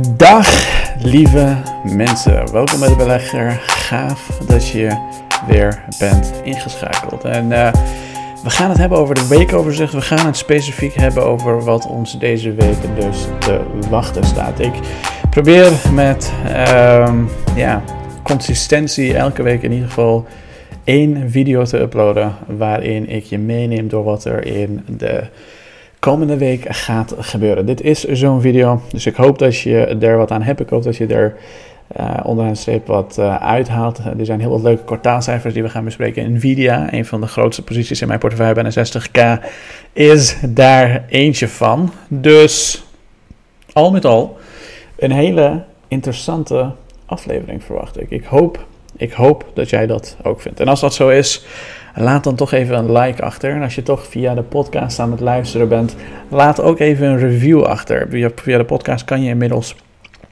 Dag lieve mensen, welkom bij de belegger. Gaaf dat je weer bent ingeschakeld. En uh, we gaan het hebben over de weekoverzicht. We gaan het specifiek hebben over wat ons deze week dus te wachten staat. Ik probeer met uh, ja, consistentie elke week in ieder geval één video te uploaden waarin ik je meeneem door wat er in de komende week gaat gebeuren. Dit is zo'n video, dus ik hoop dat je er wat aan hebt. Ik hoop dat je er uh, onderaan streep wat uh, uithaalt. er zijn heel wat leuke kwartaalcijfers die we gaan bespreken. Nvidia, een van de grootste posities in mijn portefeuille, bijna 60k, is daar eentje van. Dus al met al een hele interessante aflevering verwacht ik. Ik hoop, ik hoop dat jij dat ook vindt. En als dat zo is, laat dan toch even een like achter. En als je toch via de podcast aan het luisteren bent, laat ook even een review achter. Via, via de podcast kan je inmiddels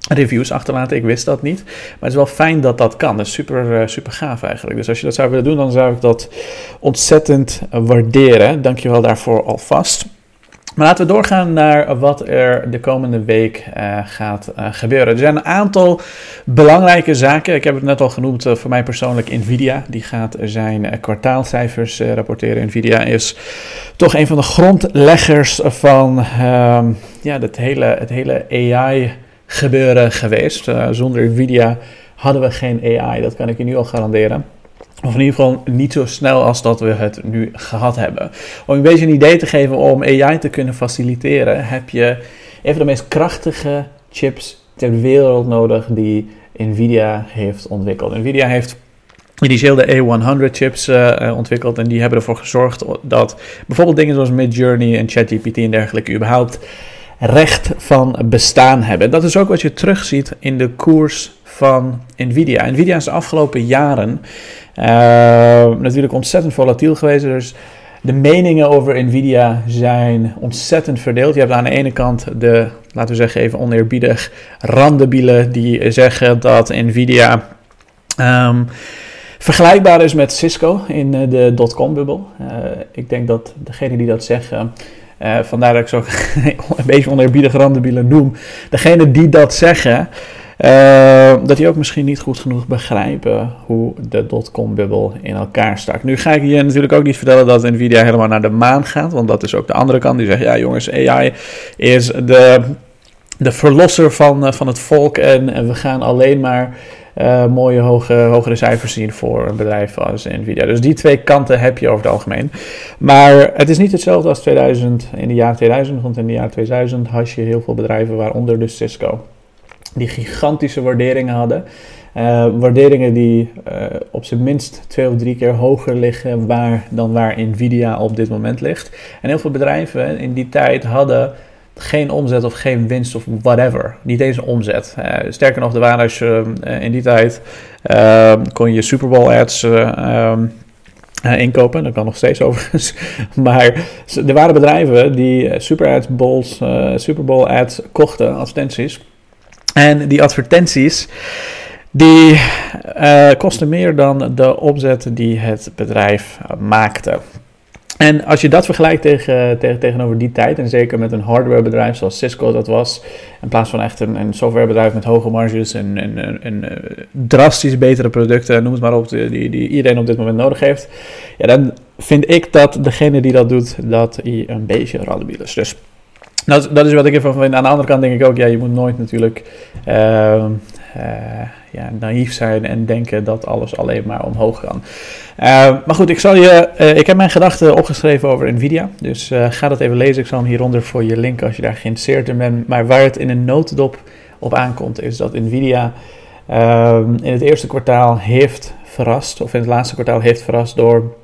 reviews achterlaten. Ik wist dat niet. Maar het is wel fijn dat dat kan. Dat is super, uh, super gaaf eigenlijk. Dus als je dat zou willen doen, dan zou ik dat ontzettend waarderen. Dankjewel daarvoor alvast. Maar laten we doorgaan naar wat er de komende week uh, gaat uh, gebeuren. Er zijn een aantal belangrijke zaken. Ik heb het net al genoemd uh, voor mij persoonlijk Nvidia. Die gaat zijn kwartaalcijfers rapporteren. Nvidia is toch een van de grondleggers van um, ja, het, hele, het hele AI gebeuren geweest. zonder Nvidia hadden we geen AI. Dat kan ik je nu al garanderen. Of in ieder geval niet zo snel als dat we het nu gehad hebben. Om een beetje een idee te geven om AI te kunnen faciliteren, heb je even de meest krachtige chips ter wereld nodig die Nvidia heeft ontwikkeld. Nvidia heeft initieel de A100 chips uh, ontwikkeld en die hebben ervoor gezorgd dat bijvoorbeeld dingen zoals Midjourney en ChatGPT en dergelijke überhaupt recht van bestaan hebben. Dat is ook wat je terugziet in de koers van Nvidia. Nvidia is de afgelopen jaren uh, natuurlijk ontzettend volatiel geweest. Dus de meningen over Nvidia zijn ontzettend verdeeld. Je hebt aan de ene kant de, laten we zeggen even oneerbiedig, randebielen die zeggen dat Nvidia um, vergelijkbaar is met Cisco in uh, de dotcom-bubbel. Uh, ik denk dat degene die dat zeggen, uh, vandaar dat ik zo een beetje oneerbiedig randebielen noem, degene die dat zeggen, uh, dat die ook misschien niet goed genoeg begrijpen hoe de dotcom-bubbel in elkaar stak. Nu ga ik je natuurlijk ook niet vertellen dat Nvidia helemaal naar de maan gaat, want dat is ook de andere kant. Die zegt, ja jongens, AI is de, de verlosser van, uh, van het volk en, we gaan alleen maar uh, mooie hoge, hogere cijfers zien voor een bedrijf als Nvidia. Dus die twee kanten heb je over het algemeen. Maar het is niet hetzelfde als 2000. In de jaren 2000, want in de jaren 2000 had je heel veel bedrijven, waaronder dus Cisco die gigantische waarderingen hadden. Uh, waarderingen die uh, op zijn minst twee of drie keer hoger liggen waar, dan waar Nvidia op dit moment ligt. En heel veel bedrijven in die tijd hadden geen omzet of geen winst of whatever. Niet eens omzet. Uh, sterker nog, er waren als je in die tijd kon je Super Bowl ads um, inkopen. Dat kan nog steeds overigens. maar er waren bedrijven die Super, ads, Super Bowl ads kochten, advertenties en die advertenties, die uh, kosten meer dan de opzet die het bedrijf maakte. En als je dat vergelijkt tegen, tegen, tegenover die tijd, en zeker met een hardwarebedrijf zoals Cisco dat was, in plaats van echt een, een softwarebedrijf met hoge marges en, en, en, eh, drastisch betere producten, noem het maar op, die, die iedereen op dit moment nodig heeft, ja, dan vind ik dat degene die dat doet, dat hij een beetje radabiel is. Dus dat, dat is wat ik ervan vind. Aan de andere kant denk ik ook, ja, je moet nooit natuurlijk uh, uh, ja, naïef zijn en denken dat alles alleen maar omhoog kan. Uh, maar goed, ik, zal je, eh, ik heb mijn gedachten opgeschreven over Nvidia. Dus eh, ga dat even lezen. Ik zal hem hieronder voor je linken als je daar geïnteresseerd in bent. Maar waar het in een notendop op aankomt, is dat Nvidia ehm, in het eerste kwartaal heeft verrast, of in het laatste kwartaal heeft verrast door.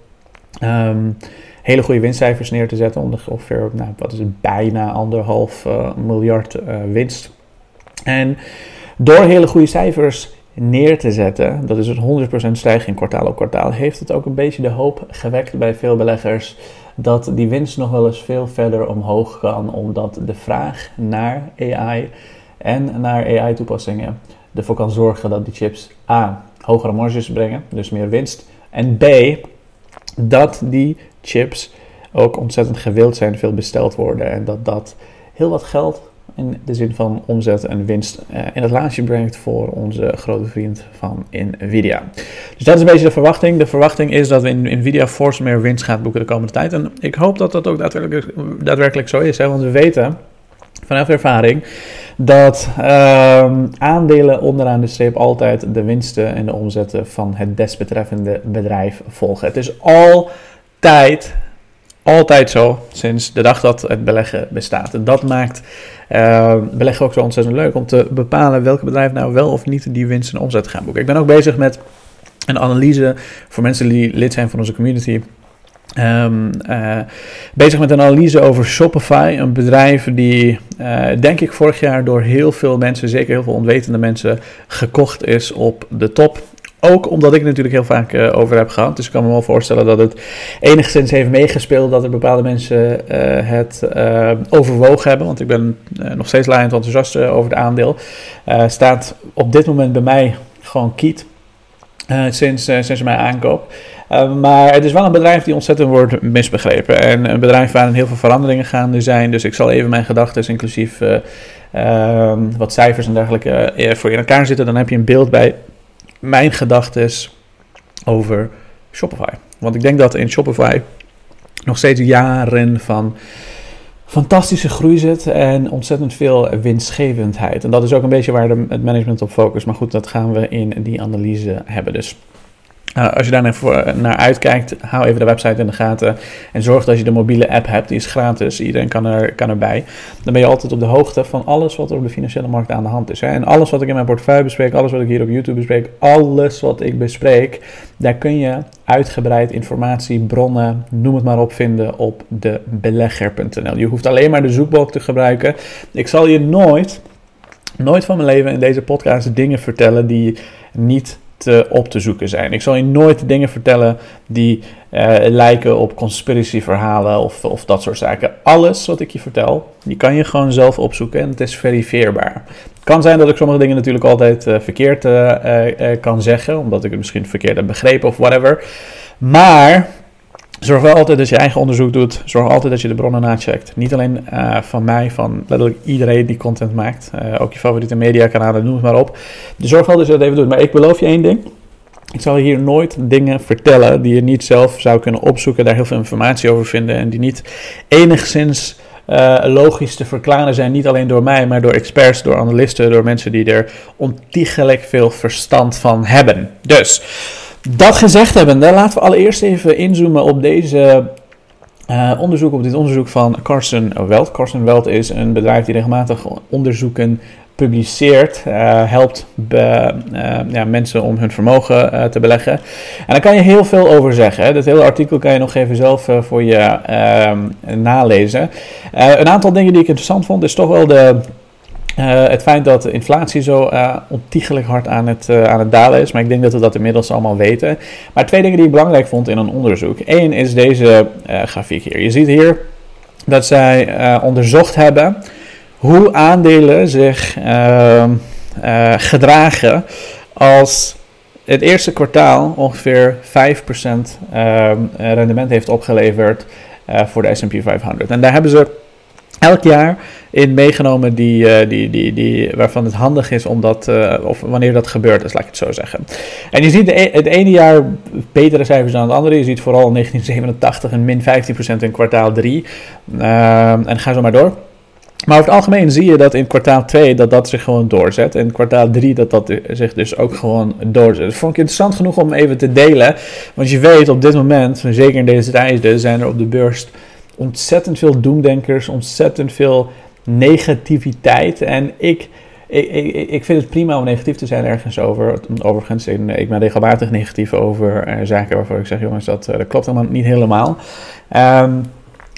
Hele goede winstcijfers neer te zetten. Ongeveer, nou, wat is het, bijna anderhalf uh, miljard uh, winst. En door hele goede cijfers neer te zetten, dat is een 100% stijging kwartaal op kwartaal, heeft het ook een beetje de hoop gewekt bij veel beleggers dat die winst nog wel eens veel verder omhoog kan, omdat de vraag naar AI en naar AI-toepassingen ervoor kan zorgen dat die chips A. hogere marges brengen, dus meer winst, en B. dat die chips ook ontzettend gewild zijn, veel besteld worden en dat dat heel wat geld in de zin van omzet en winst uh, in het laadje brengt voor onze grote vriend van Nvidia. Dus dat is een beetje de verwachting. De verwachting is dat we in Nvidia force meer winst gaat boeken de komende tijd. En ik hoop dat dat ook daadwerkelijk, daadwerkelijk zo is, hè? want we weten vanaf ervaring dat uh, aandelen onderaan de streep altijd de winsten en de omzetten van het desbetreffende bedrijf volgen. Het is altijd, altijd zo sinds de dag dat het beleggen bestaat. En dat maakt uh, beleggen ook zo ontzettend leuk om te bepalen welke bedrijf nou wel of niet die winst en omzet gaan boeken. Ik ben ook bezig met een analyse voor mensen die lid zijn van onze community Um, uh, bezig met een analyse over Shopify, een bedrijf die, uh, denk ik, vorig jaar door heel veel mensen, zeker heel veel onwetende mensen, gekocht is op de top. Ook omdat ik natuurlijk heel vaak uh, over heb gehad. Dus ik kan me wel voorstellen dat het enigszins heeft meegespeeld dat er bepaalde mensen het overwogen hebben. Want ik ben nog steeds laaiend enthousiast over het aandeel. staat op dit moment bij mij gewoon kiet. sinds, sinds mijn aankoop. Uh, maar het is wel een bedrijf die ontzettend wordt misbegrepen. En een bedrijf waarin heel veel veranderingen gaande zijn. Dus ik zal even mijn gedachten, inclusief uh, uh, wat cijfers en dergelijke, eh, voor in elkaar zitten. Dan heb je een beeld bij mijn gedachten over Shopify. Want ik denk dat in Shopify nog steeds jaren van fantastische groei zit en ontzettend veel winstgevendheid. En dat is ook een beetje waar de, het management op focust. Maar goed, dat gaan we in die analyse hebben. Dus uh, als je daar naar, uitkijkt, hou even de website in de gaten. En zorg dat je de mobiele app hebt. Die is gratis. Iedereen kan, er, kan erbij. Dan ben je altijd op de hoogte van alles wat er op de financiële markt aan de hand is. En alles wat ik in mijn portefeuille bespreek, alles wat ik hier op YouTube bespreek, alles wat ik bespreek, daar kun je uitgebreid informatie, bronnen, noem het maar op, vinden op de belegger.nl. Je hoeft alleen maar de zoekbalk te gebruiken. Ik zal je nooit, nooit van mijn leven in deze podcast dingen vertellen die niet te, op te zoeken zijn. Ik zal je nooit dingen vertellen die uh, lijken op conspiratieverhalen of, of dat soort zaken. Alles wat ik je vertel, die kan je gewoon zelf opzoeken en het is verifieerbaar. Het kan zijn dat ik sommige dingen natuurlijk altijd uh, verkeerd kan zeggen, omdat ik het misschien verkeerd heb begrepen of whatever. Maar Zorg wel altijd dat je eigen onderzoek doet. Zorg altijd dat je de bronnen nacheckt. Niet alleen uh, van mij, van letterlijk iedereen die content maakt. Uh, ook je favoriete mediakanalen, noem het maar op. Dus zorg wel dat je dat even doet. Maar ik beloof je één ding. Ik zal hier nooit dingen vertellen die je niet zelf zou kunnen opzoeken, daar heel veel informatie over vinden en die niet enigszins uh, logisch te verklaren zijn. Niet alleen door mij, maar door experts, door analisten, door mensen die er ontiegelijk veel verstand van hebben. Dus. Dat gezegd hebbende, laten we allereerst even inzoomen op deze uh, onderzoek, op dit onderzoek van Carson Welt. Carson Welt is een bedrijf die regelmatig onderzoeken publiceert, uh, helpt be, uh, ja, mensen om hun vermogen te beleggen. En daar kan je heel veel over zeggen. Hè. Dat hele artikel kan je nog even zelf voor je ehm, nalezen. een aantal dingen die ik interessant vond, is toch wel de uh, het feit dat de inflatie zo uh, ontiegelijk hard aan het, uh, aan het dalen is, maar ik denk dat we dat inmiddels allemaal weten. Maar twee dingen die ik belangrijk vond in een onderzoek. Eén is deze grafiek hier. Je ziet hier dat zij onderzocht hebben hoe aandelen zich ehm, gedragen als het eerste kwartaal ongeveer 5% ehm, rendement heeft opgeleverd voor de S&P 500. En daar hebben ze elk jaar in meegenomen die, uh, die, die, die, waarvan het handig is om dat, uh, of wanneer dat gebeurt is, laat ik het zo zeggen. En je ziet de, e-, het ene jaar betere cijfers dan het andere. Je ziet vooral 1987 een min 15% in kwartaal 3. Uh, en ga zo maar door. Maar over het algemeen zie je dat in kwartaal 2 dat dat zich gewoon doorzet. En in kwartaal 3 dat dat zich dus ook gewoon doorzet. Dat vond ik interessant genoeg om even te delen. Want je weet op dit moment, zeker in deze tijden, zijn er op de beurs ontzettend veel doemdenkers, ontzettend veel negativiteit. En ik, ik, ik, ik vind het prima om negatief te zijn ergens over. Overigens, ik ben regelmatig negatief over uh, zaken waarvan ik zeg, jongens, dat, uh, dat klopt helemaal niet helemaal.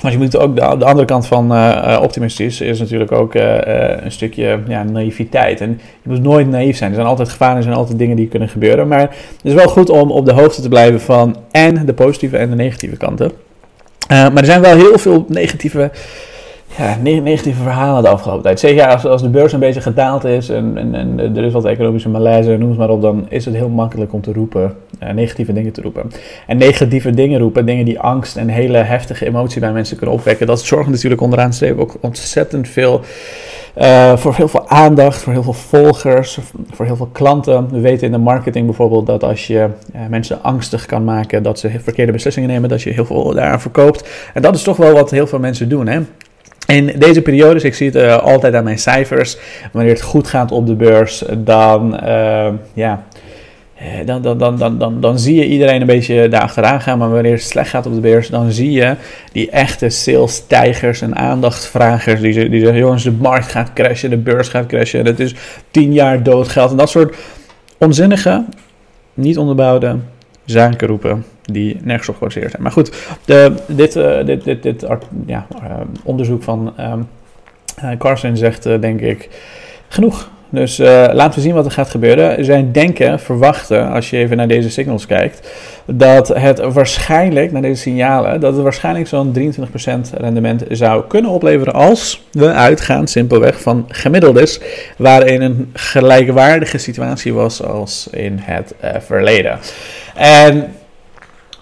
Maar je moet ook de, de andere kant van uh, optimistisch is natuurlijk ook een stukje ja, naïviteit. En je moet nooit naïef zijn. Er zijn altijd gevaren, er zijn altijd dingen die kunnen gebeuren. Maar het is wel goed om op de hoogte te blijven van en de positieve en de negatieve kanten. Uh, maar er zijn wel heel veel negatieve, ja, negatieve verhalen de afgelopen tijd. Ja, als, als de beurs een beetje gedaald is en, en, en er is wat economische malaise, noem het maar op, dan is het heel makkelijk om te roepen, uh, negatieve dingen te roepen. En negatieve dingen roepen, dingen die angst en hele heftige emotie bij mensen kunnen opwekken, dat zorgt natuurlijk onderaan de streep ook ontzettend veel uh, voor heel veel aandacht, voor heel veel volgers, voor heel veel klanten. We weten in de marketing bijvoorbeeld dat als je uh, mensen angstig kan maken dat ze verkeerde beslissingen nemen, dat je heel veel daaraan verkoopt. En dat is toch wel wat heel veel mensen doen. Hè? In deze periodes, ik zie het uh, altijd aan mijn cijfers, wanneer het goed gaat op de beurs, dan, ja, dan, dan, dan, dan, dan, dan zie je iedereen een beetje daar achteraan gaan. Maar wanneer het slecht gaat op de beurs, dan zie je die echte sales-tijgers en aandachtvragers. Die, die zeggen: jongens, de markt gaat crashen, de beurs gaat crashen. Dat is tien jaar doodgeld. En dat soort onzinnige, niet onderbouwde zaken roepen die nergens op zijn. Maar goed, de, dit, uh, dit, dit, dit ja, uh, onderzoek van um, Carson zegt denk ik genoeg. Dus uh, laten we zien wat er gaat gebeuren. Zij denken, verwachten, als je even naar deze signals kijkt, dat het waarschijnlijk, naar deze signalen, dat het waarschijnlijk zo'n 23% rendement zou kunnen opleveren als we uitgaan simpelweg van gemiddeldes, waarin een gelijkwaardige situatie was als in het uh, verleden. En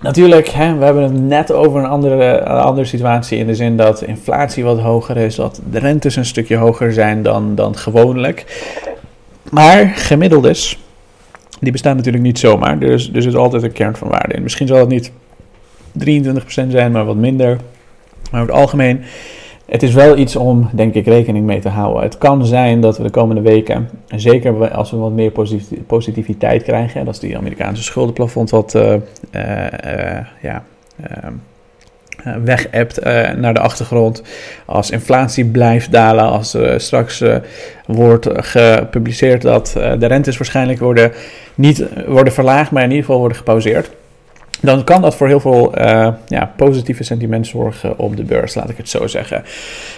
Natuurlijk, hè, we hebben het net over een andere, andere situatie in de zin dat inflatie wat hoger is, dat de rentes een stukje hoger zijn dan, dan gewoonlijk. Maar gemiddeld is, die bestaan natuurlijk niet zomaar, dus, dus er is altijd een kern van waarde in. Misschien zal het niet 23% zijn, maar wat minder. Maar over het algemeen het is wel iets om, denk ik, rekening mee te houden. Het kan zijn dat we de komende weken, en zeker als we wat meer positiviteit krijgen, dat is die Amerikaanse schuldenplafond wat uh, ja, weg hebt naar de achtergrond. Als inflatie blijft dalen, als straks wordt gepubliceerd dat de rentes waarschijnlijk worden, niet worden verlaagd, maar in ieder geval worden gepauzeerd dan kan dat voor heel veel uh, ja, positieve sentiment zorgen op de beurs, laat ik het zo zeggen.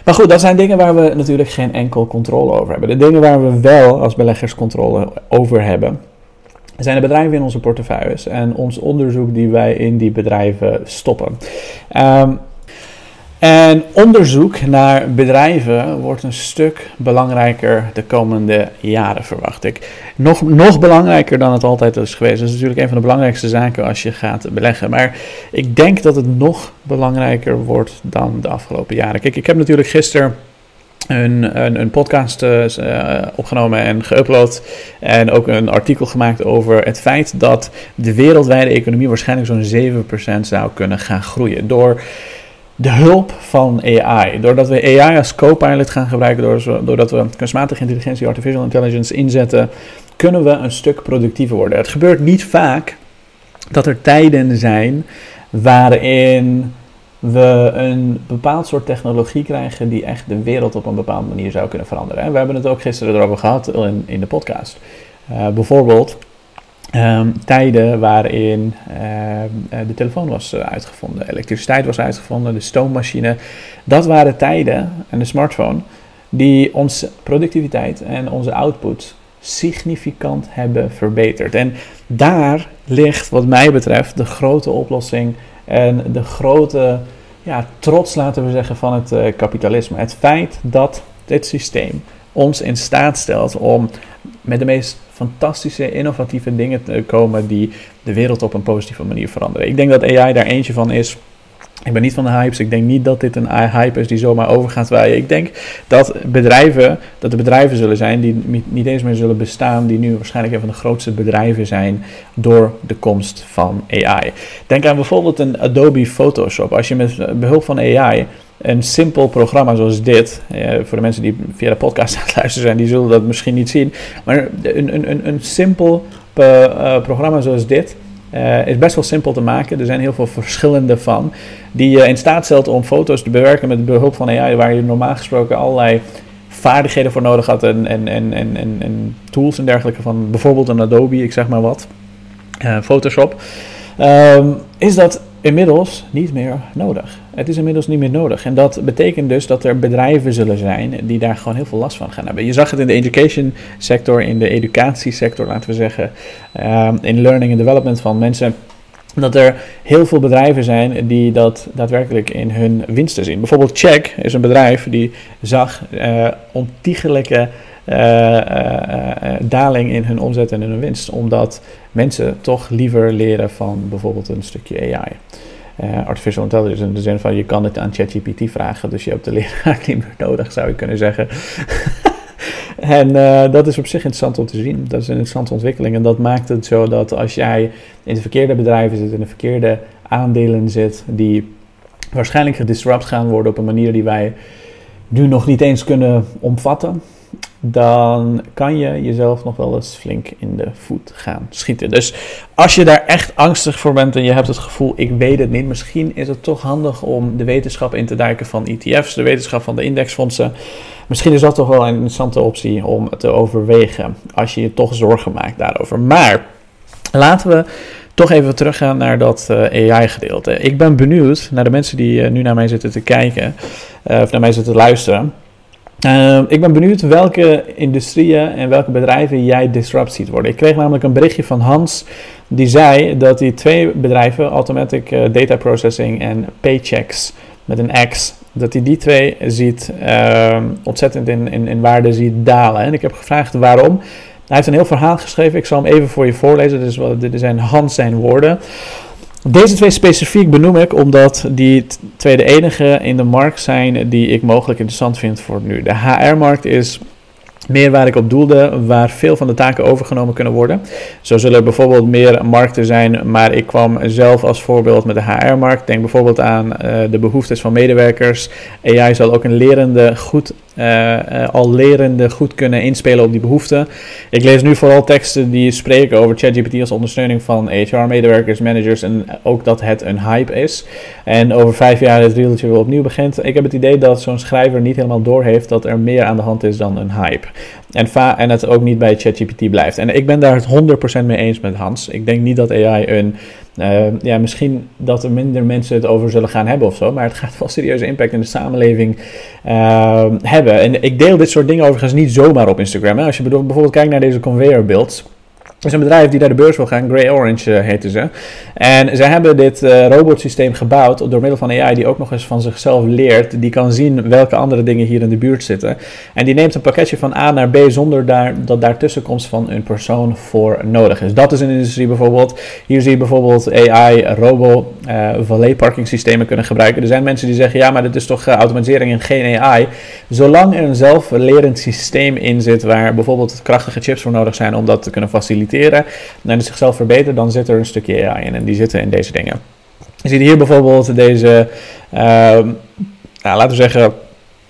Maar goed, dat zijn dingen waar we natuurlijk geen enkel controle over hebben. De dingen waar we wel als beleggers controle over hebben, zijn de bedrijven in onze portefeuilles en ons onderzoek die wij in die bedrijven stoppen. Um, en onderzoek naar bedrijven wordt een stuk belangrijker de komende jaren, verwacht ik. Nog, nog belangrijker dan het altijd is geweest. Dat is natuurlijk een van de belangrijkste zaken als je gaat beleggen. Maar ik denk dat het nog belangrijker wordt dan de afgelopen jaren. Kijk, ik heb natuurlijk gisteren een, een, een, podcast uh, opgenomen en geüpload. En ook een artikel gemaakt over het feit dat de wereldwijde economie waarschijnlijk zo'n 7% zou kunnen gaan groeien. Door de hulp van AI. Doordat we AI als co-pilot gaan gebruiken, doordat we kunstmatige intelligentie, artificial intelligence inzetten, kunnen we een stuk productiever worden. Het gebeurt niet vaak dat er tijden zijn waarin we een bepaald soort technologie krijgen die echt de wereld op een bepaalde manier zou kunnen veranderen. We hebben het ook gisteren erover gehad in, in de podcast. Uh, bijvoorbeeld Um, tijden waarin uh, de telefoon was uh, uitgevonden, elektriciteit was uitgevonden, de stoommachine. Dat waren tijden, en de smartphone, die onze productiviteit en onze output significant hebben verbeterd. En daar ligt, wat mij betreft, de grote oplossing en de grote ja, trots, laten we zeggen, van het uh, kapitalisme. Het feit dat dit systeem ons in staat stelt om met de meest fantastische, innovatieve dingen te komen die de wereld op een positieve manier veranderen. Ik denk dat AI daar eentje van is. Ik ben niet van de hypes. Ik denk niet dat dit een hype is die zomaar over gaat waaien. Ik denk dat bedrijven, dat er bedrijven zullen zijn die niet eens meer zullen bestaan, die nu waarschijnlijk een van de grootste bedrijven zijn door de komst van AI. Denk aan bijvoorbeeld een Adobe Photoshop. Als je met behulp van AI een simpel programma zoals dit, eh, voor de mensen die via de podcast aan het luisteren zijn, die zullen dat misschien niet zien, maar een, een, een, een simpel uh, programma zoals dit is best wel simpel te maken. Er zijn heel veel verschillende van, die je in staat stelt om foto's te bewerken met behulp van AI, waar je normaal gesproken allerlei vaardigheden voor nodig had en, en, en, en, en tools en dergelijke van bijvoorbeeld een Adobe, ik zeg maar wat, Photoshop. Um, is dat inmiddels niet meer nodig. Het is inmiddels niet meer nodig. En dat betekent dus dat er bedrijven zullen zijn die daar gewoon heel veel last van gaan hebben. Je zag het in de education sector, in de educatiesector, laten we zeggen, uh, in learning and development van mensen. Dat er heel veel bedrijven zijn die dat daadwerkelijk in hun winsten zien. Bijvoorbeeld Check is een bedrijf die zag uh, ontiegelijke daling in hun omzet en in hun winst. Omdat mensen toch liever leren van bijvoorbeeld een stukje AI. uh, artificial intelligence. In de zin van je kan het aan ChatGPT vragen, dus je hebt de leraar niet meer nodig, zou je kunnen zeggen. en dat is op zich interessant om te zien. Dat is een interessante ontwikkeling. En dat maakt het zo dat als jij in de verkeerde bedrijven zit, in de verkeerde aandelen zit, die waarschijnlijk gedisrupt gaan worden op een manier die wij nu nog niet eens kunnen omvatten dan kan je jezelf nog wel eens flink in de voet gaan schieten. Dus als je daar echt angstig voor bent en je hebt het gevoel, ik weet het niet, misschien is het toch handig om de wetenschap in te duiken van ETF's, de wetenschap van de indexfondsen. Misschien is dat toch wel een interessante optie om te overwegen als je je toch zorgen maakt daarover. Maar laten we toch even teruggaan naar dat eh, AI-gedeelte. Ik ben benieuwd naar de mensen die uh, nu naar mij zitten te kijken, uh, of naar mij zitten te luisteren. Uh, ik ben benieuwd welke industrieën en welke bedrijven jij disrupt ziet worden. Ik kreeg namelijk een berichtje van Hans die zei dat hij twee bedrijven, Automatic uh, Data Processing en Paychecks met een X, dat hij die twee ziet uh, ontzettend in, in, waarde ziet dalen. En ik heb gevraagd waarom. Hij heeft een heel verhaal geschreven. Ik zal hem even voor je voorlezen. Wel, dit zijn Hans zijn woorden. Deze twee specifiek benoem ik omdat die twee de enige in de markt zijn die ik mogelijk interessant vind voor nu. De HR-markt is meer waar ik op doelde, waar veel van de taken overgenomen kunnen worden. Zo zullen er bijvoorbeeld meer markten zijn, maar ik kwam zelf als voorbeeld met de HR-markt. Denk bijvoorbeeld aan uh, de behoeftes van medewerkers. AI zal ook een lerende goed uh, al lerende goed kunnen inspelen op die behoeften. Ik lees nu vooral teksten die spreken over ChatGPT als ondersteuning van HR-medewerkers, managers en ook dat het een hype is. En over vijf jaar het rieltje weer opnieuw begint. Ik heb het idee dat zo'n schrijver niet helemaal doorheeft dat er meer aan de hand is dan een hype. En, en het ook niet bij ChatGPT blijft. En ik ben daar het 100% mee eens met Hans. Ik denk niet dat AI een uh, ja, misschien dat er minder mensen het over zullen gaan hebben of zo, maar het gaat wel serieuze impact in de samenleving uh, hebben. En ik deel dit soort dingen overigens niet zomaar op Instagram. Hè. Als je bijvoorbeeld kijkt naar deze conveyor builds. Is een bedrijf die naar de beurs wil gaan, Grey Orange uh, heten ze. En zij hebben dit uh, robotsysteem gebouwd door middel van AI die ook nog eens van zichzelf leert. Die kan zien welke andere dingen hier in de buurt zitten. En die neemt een pakketje van A naar B zonder daar, dat daar tussenkomst van een persoon voor nodig is. Dat is een industrie bijvoorbeeld. Hier zie je bijvoorbeeld AI, robo, uh, valet parking kunnen gebruiken. Er zijn mensen die zeggen, ja maar dit is toch automatisering en geen AI. Zolang er een zelflerend systeem in zit waar bijvoorbeeld krachtige chips voor nodig zijn om dat te kunnen faciliteren en het zichzelf verbeteren, dan zit er een stukje AI in. En die zitten in deze dingen. Je ziet hier bijvoorbeeld deze, nou, laten we zeggen,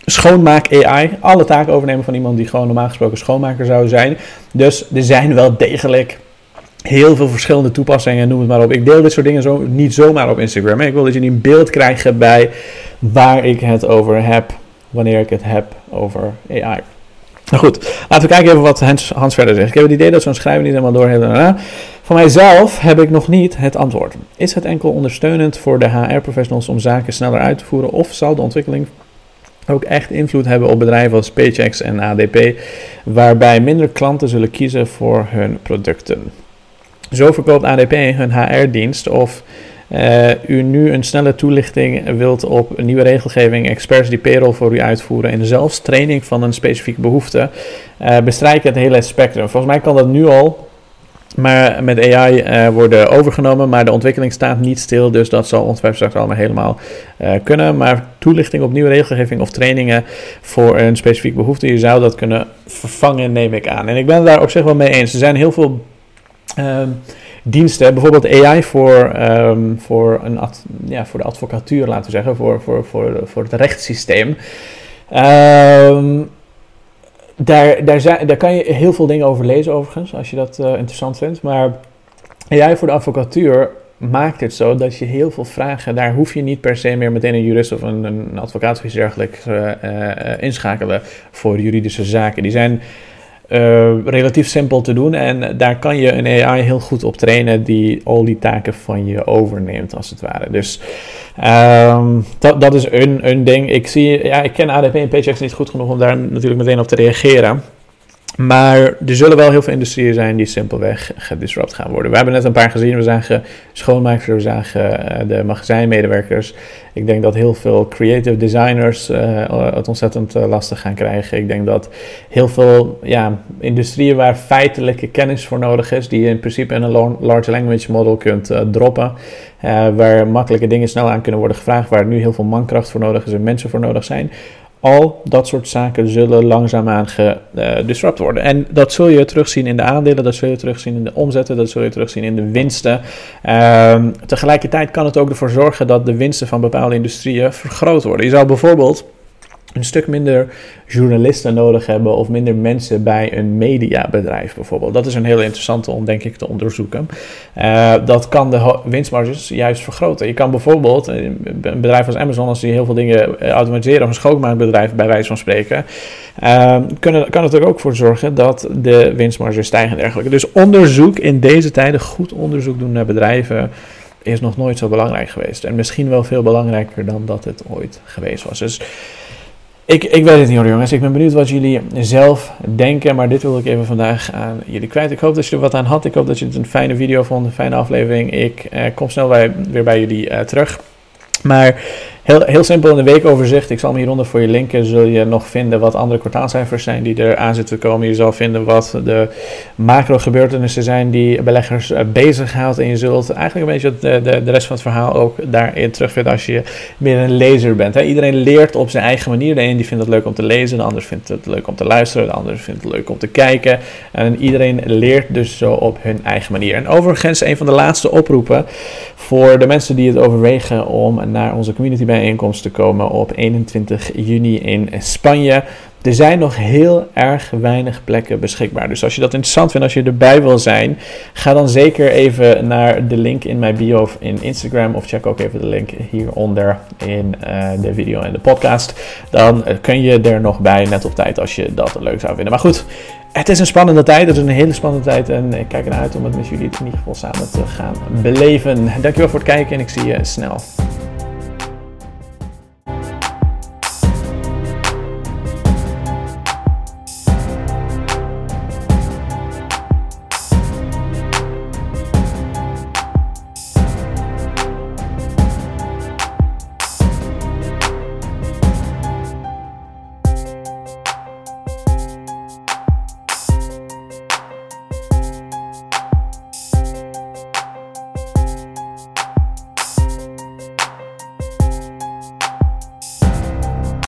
schoonmaak AI. Alle taken overnemen van iemand die gewoon normaal gesproken schoonmaker zou zijn. Dus er zijn wel degelijk heel veel verschillende toepassingen, noem het maar op. Ik deel dit soort dingen zo, niet zomaar op Instagram. Ik wil dat je een beeld krijgt bij waar ik het over heb wanneer ik het heb over AI. Nou goed, laten we kijken even wat Hans, Hans verder zegt. Ik heb het idee dat zo'n schrijver niet helemaal door heeft. Van mijzelf heb ik nog niet het antwoord. Is het enkel ondersteunend voor de HR-professionals om zaken sneller uit te voeren? Of zal de ontwikkeling ook echt invloed hebben op bedrijven als Paychecks en ADP, waarbij minder klanten zullen kiezen voor hun producten? Zo verkoopt ADP hun HR-dienst of uh, u nu een snelle toelichting wilt op nieuwe regelgeving, experts die payroll voor u uitvoeren en zelfs training van een specifieke behoefte, uh, bestrijken het hele spectrum. Volgens mij kan dat nu al. Maar met AI eh, worden overgenomen, maar de ontwikkeling staat niet stil. Dus dat zal ongetwijfeld straks allemaal helemaal kunnen. Maar toelichting op nieuwe regelgeving of trainingen voor een specifieke behoefte, je zou dat kunnen vervangen, neem ik aan. En ik ben het daar op zich wel mee eens. Er zijn heel veel. Ehm, diensten, bijvoorbeeld AI voor, um, voor, een ja, voor de advocatuur, laten we zeggen, voor, voor, voor, voor het rechtssysteem. Um, daar, daar, zijn, daar kan je heel veel dingen over lezen, overigens, als je dat uh, interessant vindt. Maar AI voor de advocatuur maakt het zo dat je heel veel vragen, daar hoef je niet per se meer meteen een jurist of een, een advocaat of iets dergelijks uh, uh, inschakelen voor juridische zaken. Die zijn uh, relatief simpel te doen. En daar kan je een AI heel goed op trainen die al die taken van je overneemt, als het ware. Dus um, dat, dat is een, een ding. Ik, zie, ja, ik ken ADP en Paychecks niet goed genoeg om daar natuurlijk meteen op te reageren. Maar er zullen wel heel veel industrieën zijn die simpelweg gedisrupt gaan worden. We hebben net een paar gezien. We zagen schoonmakers, we zagen uh, de magazijnmedewerkers. Ik denk dat heel veel creative designers uh, het ontzettend uh, lastig gaan krijgen. Ik denk dat heel veel ja, industrieën waar feitelijke kennis voor nodig is, die je in principe in een large language model kunt droppen, waar makkelijke dingen snel aan kunnen worden gevraagd, waar nu heel veel mankracht voor nodig is en mensen voor nodig zijn al dat soort zaken zullen langzaamaan gedisrupt worden. En dat zul je terugzien in de aandelen, dat zul je terugzien in de omzetten, dat zul je terugzien in de winsten. Um, tegelijkertijd kan het ook ervoor zorgen dat de winsten van bepaalde industrieën vergroot worden. Je zou bijvoorbeeld een stuk minder journalisten nodig hebben of minder mensen bij een mediabedrijf bijvoorbeeld. Dat is een heel interessante om denk ik te onderzoeken. Uh, dat kan de winstmarges juist vergroten. Je kan bijvoorbeeld eh, een bedrijf als Amazon, als die heel veel dingen eh, automatiseren, of een schoonmaakbedrijf bij wijze van spreken, uh, kunnen, kan het er ook voor zorgen dat de winstmarges stijgen en dergelijke. Dus onderzoek in deze tijden, goed onderzoek doen naar bedrijven is nog nooit zo belangrijk geweest. En misschien wel veel belangrijker dan dat het ooit geweest was. Dus ik, ik weet het niet hoor jongens, ik ben benieuwd wat jullie zelf denken, maar dit wil ik even vandaag aan jullie kwijt. Ik hoop dat je er wat aan had, ik hoop dat je het een fijne video vond, een fijne aflevering. Ik eh, kom snel bij, weer bij jullie uh, terug. Maar Heel, heel simpel in de weekoverzicht. Ik zal hem hieronder voor je linken. Zul je nog vinden wat andere kwartaalcijfers zijn die er aan zitten te komen. Je zal vinden wat de macro gebeurtenissen zijn die beleggers uh, bezighoudt. En je zult eigenlijk een beetje de, de, de rest van het verhaal ook daarin terugvinden als je meer een lezer bent. Iedereen leert op zijn eigen manier. De een die vindt het leuk om te lezen, de ander vindt het leuk om te luisteren, de ander vindt het leuk om te kijken. En iedereen leert dus zo op hun eigen manier. En overigens, een van de laatste oproepen voor de mensen die het overwegen om naar onze community bij bijeenkomst komen op 21 juni in Spanje. Er zijn nog heel erg weinig plekken beschikbaar. Dus als je dat interessant vindt, als je erbij wil zijn, ga dan zeker even naar de link in mijn bio in Instagram. Of check ook even de link hieronder in uh, de video en de podcast. Dan uh, kun je er nog bij, net op tijd, als je dat leuk zou vinden. Maar goed, het is een spannende tijd. Het is een hele spannende tijd. En ik kijk ernaar uit om het met jullie in ieder geval samen te gaan beleven. Dankjewel voor het kijken en ik zie je snel.